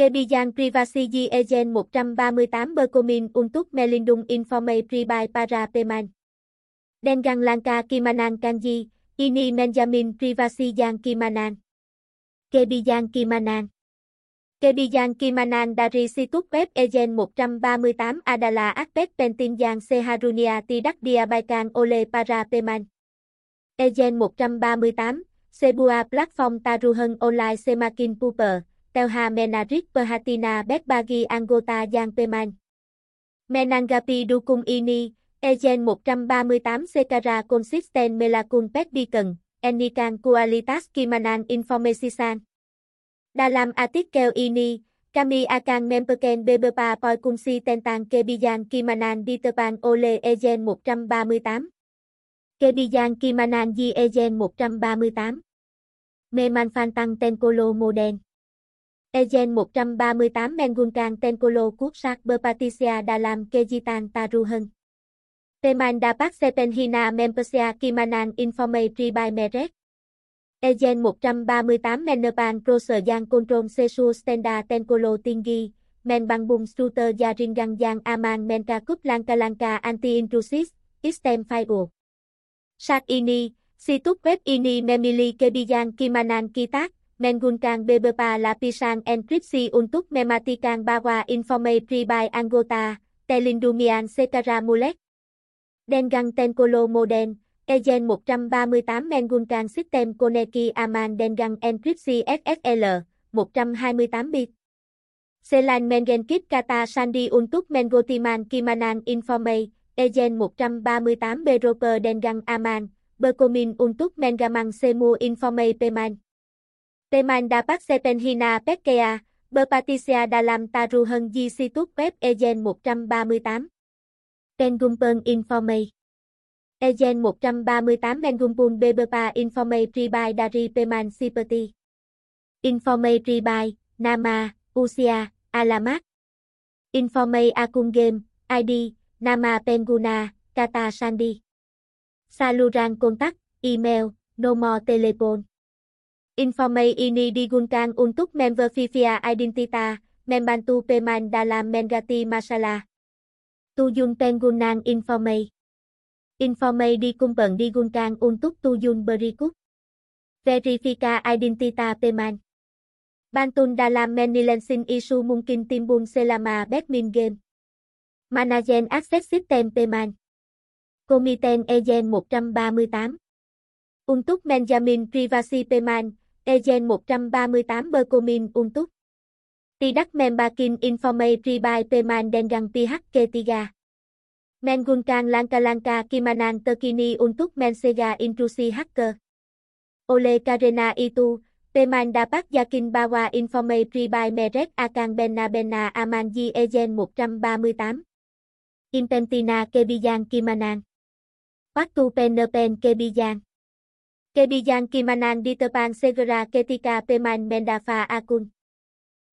Kebijan Privacy Egen 138 Berkomin untuk melindung informasi pribadi para Peman. Dengang Lanka Kimanan Kanji, ini Benjamin Privacy Yang Kimanan. Kebijan Kimanan Kebijan Kimanan dari situs web egen 138 adalah akpet penting yang seharusnya tidak diabaikan oleh para Peman. Egen 138, sebuah platform taruhan online semakin populer, Telha menarit Perhatina bagi angota Yang Peman. menangapi dukung ini, Egen 138 sekara Consistent Melakun Beacon, Enikan Kualitas Kimanan Informasisan. Dalam artikel ini, kami akan memperken beberapa poin kunci tentang kebijakan Kimanan di tepan oleh Egen 138. Kebijakan Kimanan di Egen 138. Memanfaatkan Tenkolo Modern Ejen 138 Mengulkan Tenkolo Kursak Berpatisia dalam kejitan taruhan. Teman dapat sepenhina mempersia kimanan Informe Tribai Meret. Ejen 138 Menepan Proser yang kontrol sesu standar Tenkolo tinggi, men Bangbung Struter jaringan yang aman mencakup langkah-langkah anti-intrusis, Istem firewall. Sak ini, situs web ini Memili kebijakan kimanan kitak, menggunakan beberapa lapisan enkripsi untuk mematikan bahwa Informe Pribai anggota, Telindumian Sekara Mulek. Dengan Tenkolo Moden, Agent 138 menggunakan sistem Koneki Aman dengan enkripsi SSL, 128 bit. Selain mengenkip kata sandi untuk Mengotiman kimanan Informe, Agent 138 beroper dengan aman, berkomin untuk menggaman semu Informe pemain. Temanda Paxepenhina sepenhina Berpatisia dalam taruhan di situs web Egen 138. Pengumpulan Informe. Egen 138 mengumpulan Beberpa Informe pribadi dari Peman seperti Informe pribadi, nama, usia, alamat. Informe akun game, ID, nama pengguna, kata sandi. Saluran kontak, email, nomor telepon. Informe ini diguncang untuk memverifikasi identita membantu pemain dalam mengerti masalah. Tujuan penggunaan informasi Informasi dikumpulkan diguncang untuk tujuan berikut. Verifikasi identita pemain. Bantun dalam menilai isu mungkin timbul selama badmin game. Manajen Access System pemain. Komiten Agent 138 Untuk menjamin privasi pemain, Ejen 138 Berkomin untuk Tidak membakin informasi pribadi teman dengan phk tiga, Menggunakan langkah-langkah kimanan terkini untuk mencegah intrusi hacker. Oleh karena itu, teman dapat yakin bahwa informasi pribadi mereka akan benar-benar aman di Ejen 138. intentina kebijakan kimanan. Waktu pendepen kebijan. Kebijakan Kimanan di segera ketika Peman mendafa akun.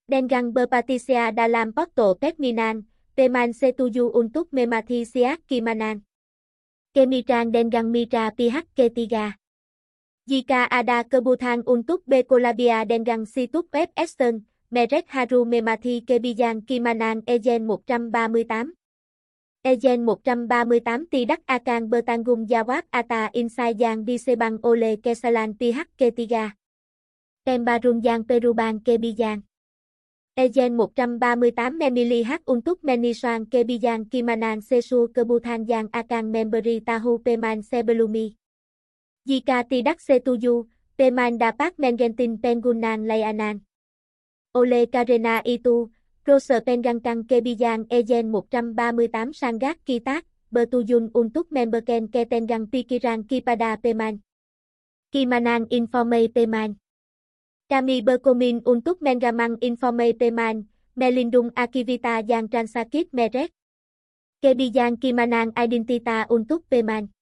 Dengang Berpatisia dalam Porto Pekminan, Peman setuju untuk memati siak Kimanan. Kemitran Dengang mitra PH ketiga. Jika ada kebutuhan untuk Bekolabia Dengang Situp web Eston, merek haru memati kebijakan Kimanan Ejen 138. Egen 138 tidak akan bertanggung jawab Ata insight Giang disebang Ole kesalahan pihak ketiga. Tembarun yang perubahan kebijakan. Egen 138 memilih untuk menyesuaikan Giang kimanan sesu kebutuhan Giang akan memberi tahu pemain sebelumnya. Jika tidak setuju, pemain dapat Mengentin Pengunan layanan. Ole karena itu, Roser Pengangkang Kebijan Ejen 138 Sangat Kitak, Bertuyun untuk Memberken ketengang pikiran Kipada peman. Kimanan informe peman. Kami berkomin untuk Mengamang Informe peman, melindung akivita yang Transakit Meret. Kebijan Kimanan Identita untuk peman.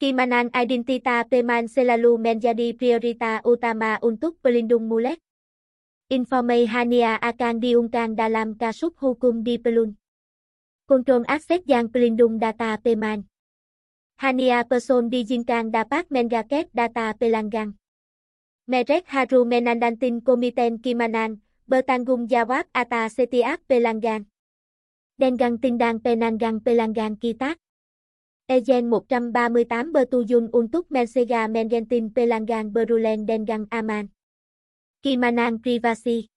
Kimanan identita peman selalu menjadi priorita utama untuk pelindung mulek. Informe Hania akan diungkan dalam kasus hukum di pelun. Kontrol akses yang pelindung data peman. Hania person dijinkan dapat Mengaket data pelanggang. Merek haru Menandantin komiten kimanan, Bertanggung Jawab Ata Setiak Pelangan. Dengang Tindang Penangang pelanggang Kitak. Ejen 138 Bertujun untuk Mensega Mengentin pelanggang Berulen Dengang Aman. Kimanang Privasi.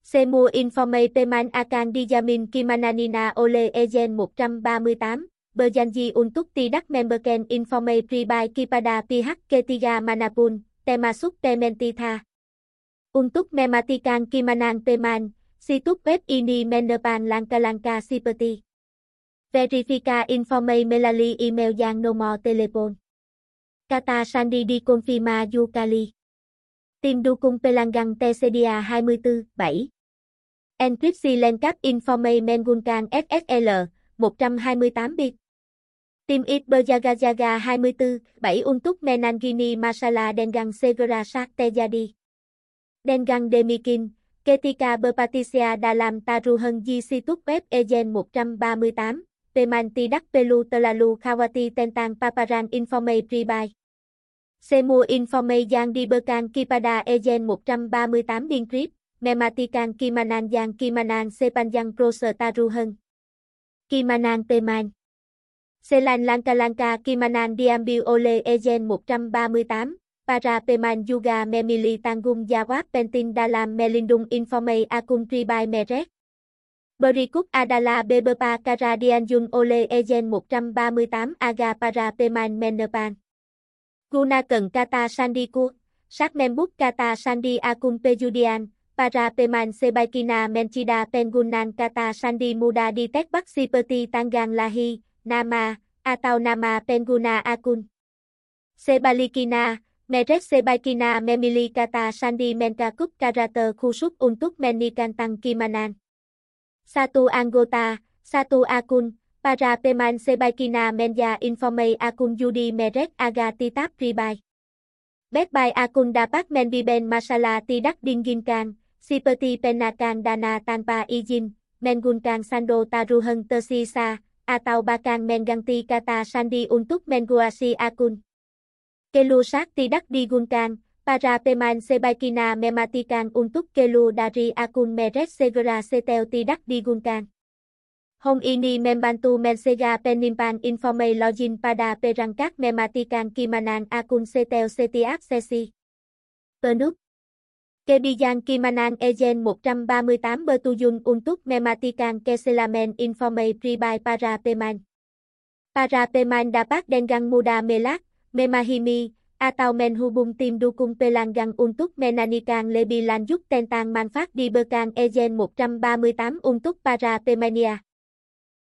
Semu Informe Peman Akan Dijamin Kimananina Ole Ejen 138, Berjanji untuk tidak memberken Informe Pribai Kipada ph Ketiga Manapun, Temasuk Pementita. Untuk mematikan Kimanang Peman, situs web ini menepan langkah-langkah seperti Verifika Informe Melali email yang nomor telepon. Kata Sandi di confirma Yukali. Tìm dukung pelanggan Tersedia 24, 7. Encrypsi Lencap Informe Mengunkan SSL, 128 bit. Team It Berjaga-jaga 24, 7 Untuk Menangini Masala Dengan Segera Sak Tejadi. Dengan Demikin, Ketika Berpatisia Dalam Taruhan Di Situs Web Egen 138, Peman Tidak Pelu Telalu Khawati Tentang Paparan Informe Pribai. Semu Informe Yang Diberkan Kipada Ejen 138 Dinkrit, Mematikan Kimanan Yang Kimanan Sepanjang Taruhan. Kimanan teman. Selan Lanka Lanka Kimanan Diambil Ole Ejen 138, Para Peman Yuga Memili Tanggung Jawab Pentin Dalam Melindung Informe Akum Tribai Meret. Berikut adalah beberapa Karadian Jun Ole Ejen 138 Aga Para Peman Menepan guna cần kata sandiku, sát membuk kata sandi akun peyudian para peman sebaikina mencida pengunan kata sandi muda di Bắc seperti Tangan lahi, nama, atau nama pengguna akun. Sebalikina, Meret sebaikina memilih kata sandi mencakup karater khusuk untuk menikantang kimanan. Satu anggota, satu akun, Para Peman Sebaikina Menya Informe Akun Yudi Merek Aga Titap Ribai. Betbai Akun Dapat Menbiben Masala Tidak Dinginkan, Siperti Penakan Dana Tanpa Izin, Mengunkan Sando Taruhan Tersisa, atau bahkan menganti kata sandi untuk menguasai akun. Kelusak tidak digunakan, para peman Sebaikina mematikan untuk kelu dari akun Meret segera setel tidak digunakan. Hong ini membantu Mensega penimpan informe login pada perangkat mematikan kimanan akun setel setiap sesi. Penuh. Kebijakan Kimanan Ejen 138 bertujuan untuk mematikan kesalahan informe pribadi para peman. Para peman dapat dengan mudah melak, memahimi atau menhubung tim dukung pelanggan untuk menanikan lebih lanjut tentang manfaat di bekan Ejen 138 untuk para pemania.